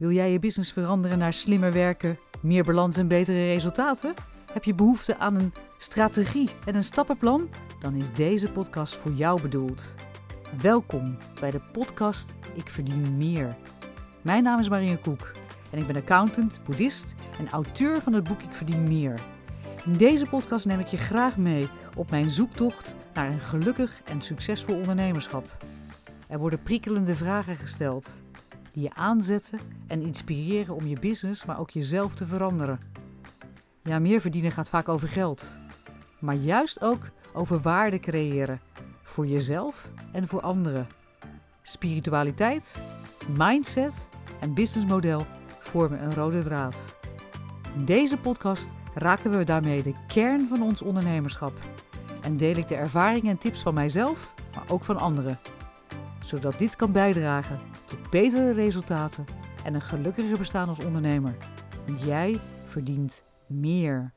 Wil jij je business veranderen naar slimmer werken, meer balans en betere resultaten? Heb je behoefte aan een strategie en een stappenplan? Dan is deze podcast voor jou bedoeld. Welkom bij de podcast Ik Verdien Meer. Mijn naam is Marine Koek en ik ben accountant, boeddhist en auteur van het boek Ik Verdien Meer. In deze podcast neem ik je graag mee op mijn zoektocht naar een gelukkig en succesvol ondernemerschap. Er worden prikkelende vragen gesteld die je aanzetten en inspireren om je business, maar ook jezelf te veranderen. Ja, meer verdienen gaat vaak over geld, maar juist ook over waarde creëren voor jezelf en voor anderen. Spiritualiteit, mindset en businessmodel vormen een rode draad. In deze podcast raken we daarmee de kern van ons ondernemerschap en deel ik de ervaringen en tips van mijzelf, maar ook van anderen, zodat dit kan bijdragen tot betere resultaten en een gelukkiger bestaan als ondernemer. Want jij verdient meer.